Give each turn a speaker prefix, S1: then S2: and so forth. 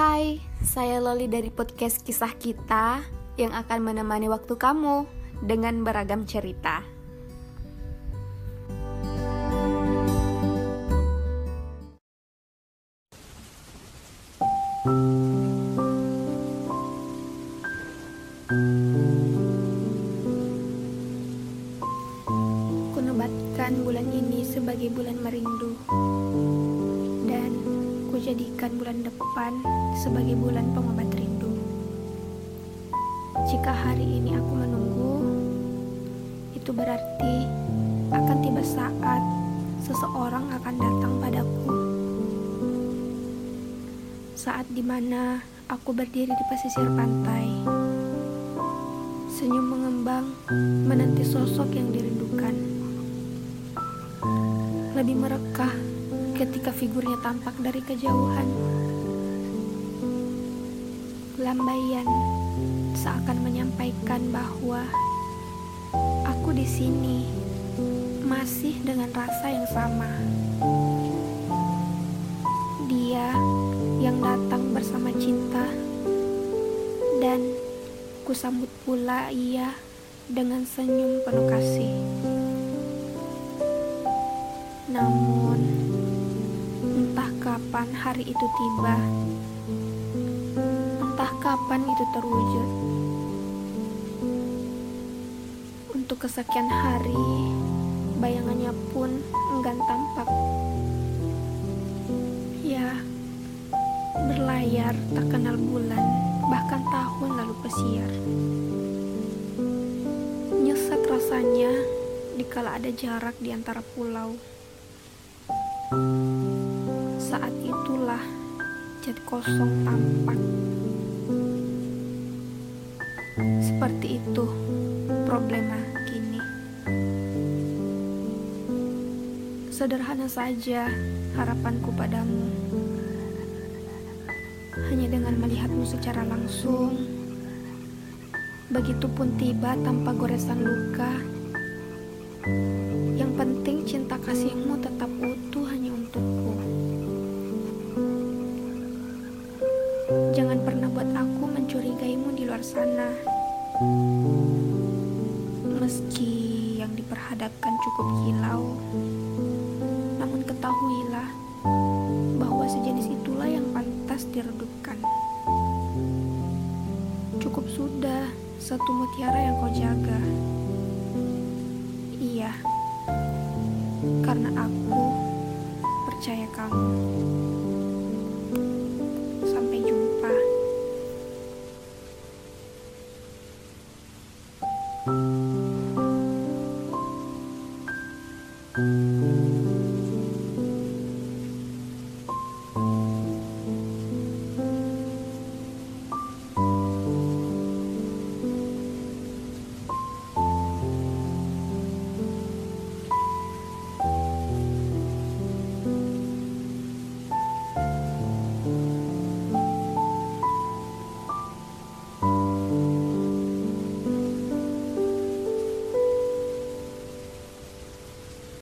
S1: Hai, saya Loli dari podcast Kisah Kita yang akan menemani waktu kamu dengan beragam cerita. Kunobatkan bulan ini sebagai bulan merindu dan kujadikan bulan depan sebagai bulan pengobat rindu. Jika hari ini aku menunggu, itu berarti akan tiba saat seseorang akan datang padaku. Saat di mana aku berdiri di pesisir pantai, senyum mengembang menanti sosok yang dirindukan. Lebih merekah ketika figurnya tampak dari kejauhan. Lambaian seakan menyampaikan bahwa aku di sini masih dengan rasa yang sama. Dia yang datang bersama cinta dan kusambut pula ia dengan senyum penuh kasih. Namun, kapan hari itu tiba, entah kapan itu terwujud. Untuk kesekian hari, bayangannya pun enggan tampak. Ya, berlayar tak kenal bulan, bahkan tahun lalu pesiar. Nyesek rasanya dikala ada jarak di antara pulau. Saat itulah jet kosong tampak. Seperti itu problema kini. Sederhana saja harapanku padamu. Hanya dengan melihatmu secara langsung, begitupun tiba tanpa goresan luka. Yang penting cinta kasihmu tetap Jangan pernah buat aku mencurigaimu di luar sana. Meski yang diperhadapkan cukup kilau, namun ketahuilah bahwa sejenis itulah yang pantas diredupkan. Cukup sudah satu mutiara yang kau jaga. Iya, karena aku percaya kamu.